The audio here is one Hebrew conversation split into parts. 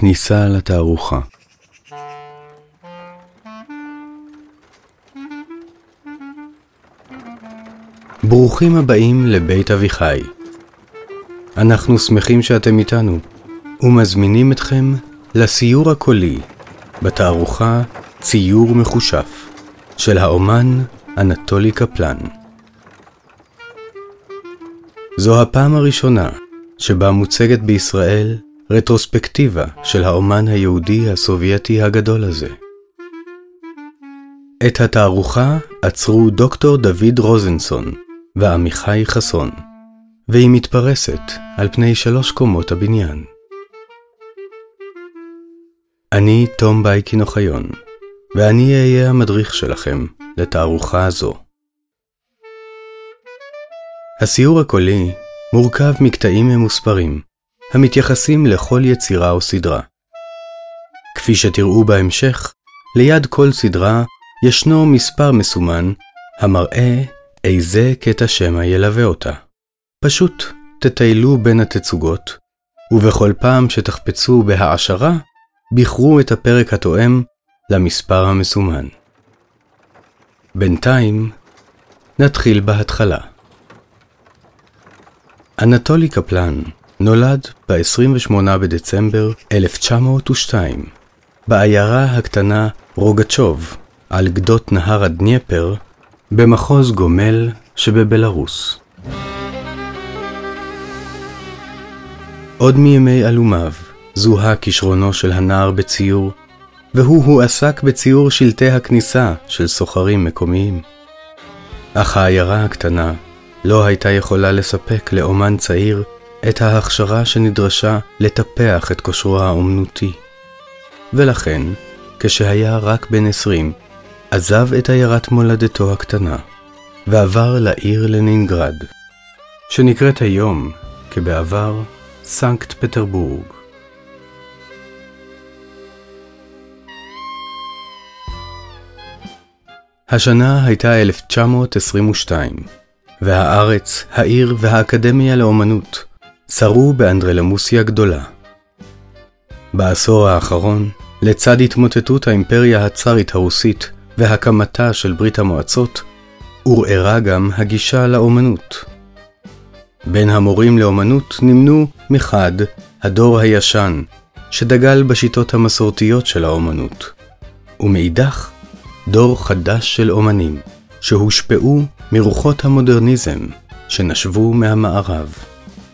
כניסה לתערוכה ברוכים הבאים לבית אביחי. אנחנו שמחים שאתם איתנו, ומזמינים אתכם לסיור הקולי בתערוכה ציור מחושף של האומן אנטולי קפלן. זו הפעם הראשונה שבה מוצגת בישראל רטרוספקטיבה של האומן היהודי הסובייטי הגדול הזה. את התערוכה עצרו דוקטור דוד רוזנסון ועמיחי חסון, והיא מתפרסת על פני שלוש קומות הבניין. אני תום בייקין אוחיון, ואני אהיה המדריך שלכם לתערוכה זו. הסיור הקולי מורכב מקטעים ממוספרים, המתייחסים לכל יצירה או סדרה. כפי שתראו בהמשך, ליד כל סדרה ישנו מספר מסומן המראה איזה קטע שמע ילווה אותה. פשוט תטיילו בין התצוגות, ובכל פעם שתחפצו בהעשרה, בחרו את הפרק התואם למספר המסומן. בינתיים, נתחיל בהתחלה. אנטולי קפלן נולד ב-28 בדצמבר 1902 בעיירה הקטנה רוגצ'וב על גדות נהר הדניפר במחוז גומל שבבלארוס. עוד מימי אלומיו זוהה כישרונו של הנער בציור, והוא הועסק בציור שלטי הכניסה של סוחרים מקומיים. אך העיירה הקטנה לא הייתה יכולה לספק לאומן צעיר את ההכשרה שנדרשה לטפח את כושרו האומנותי. ולכן, כשהיה רק בן עשרים, עזב את עיירת מולדתו הקטנה, ועבר לעיר לנינגרד, שנקראת היום, כבעבר, סנקט פטרבורג. השנה הייתה 1922, והארץ, העיר והאקדמיה לאומנות שרו באנדרלמוסיה גדולה. בעשור האחרון, לצד התמוטטות האימפריה הצארית הרוסית והקמתה של ברית המועצות, עורערה גם הגישה לאומנות. בין המורים לאומנות נמנו מחד הדור הישן, שדגל בשיטות המסורתיות של האומנות, ומאידך דור חדש של אומנים, שהושפעו מרוחות המודרניזם שנשבו מהמערב.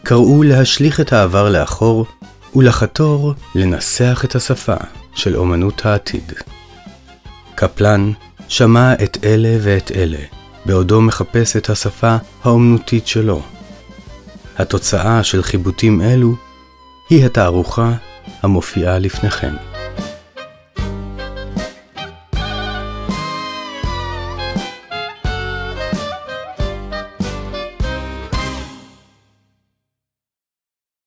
קראו להשליך את העבר לאחור ולחתור לנסח את השפה של אומנות העתיד. קפלן שמע את אלה ואת אלה, בעודו מחפש את השפה האומנותית שלו. התוצאה של חיבוטים אלו היא התערוכה המופיעה לפניכם.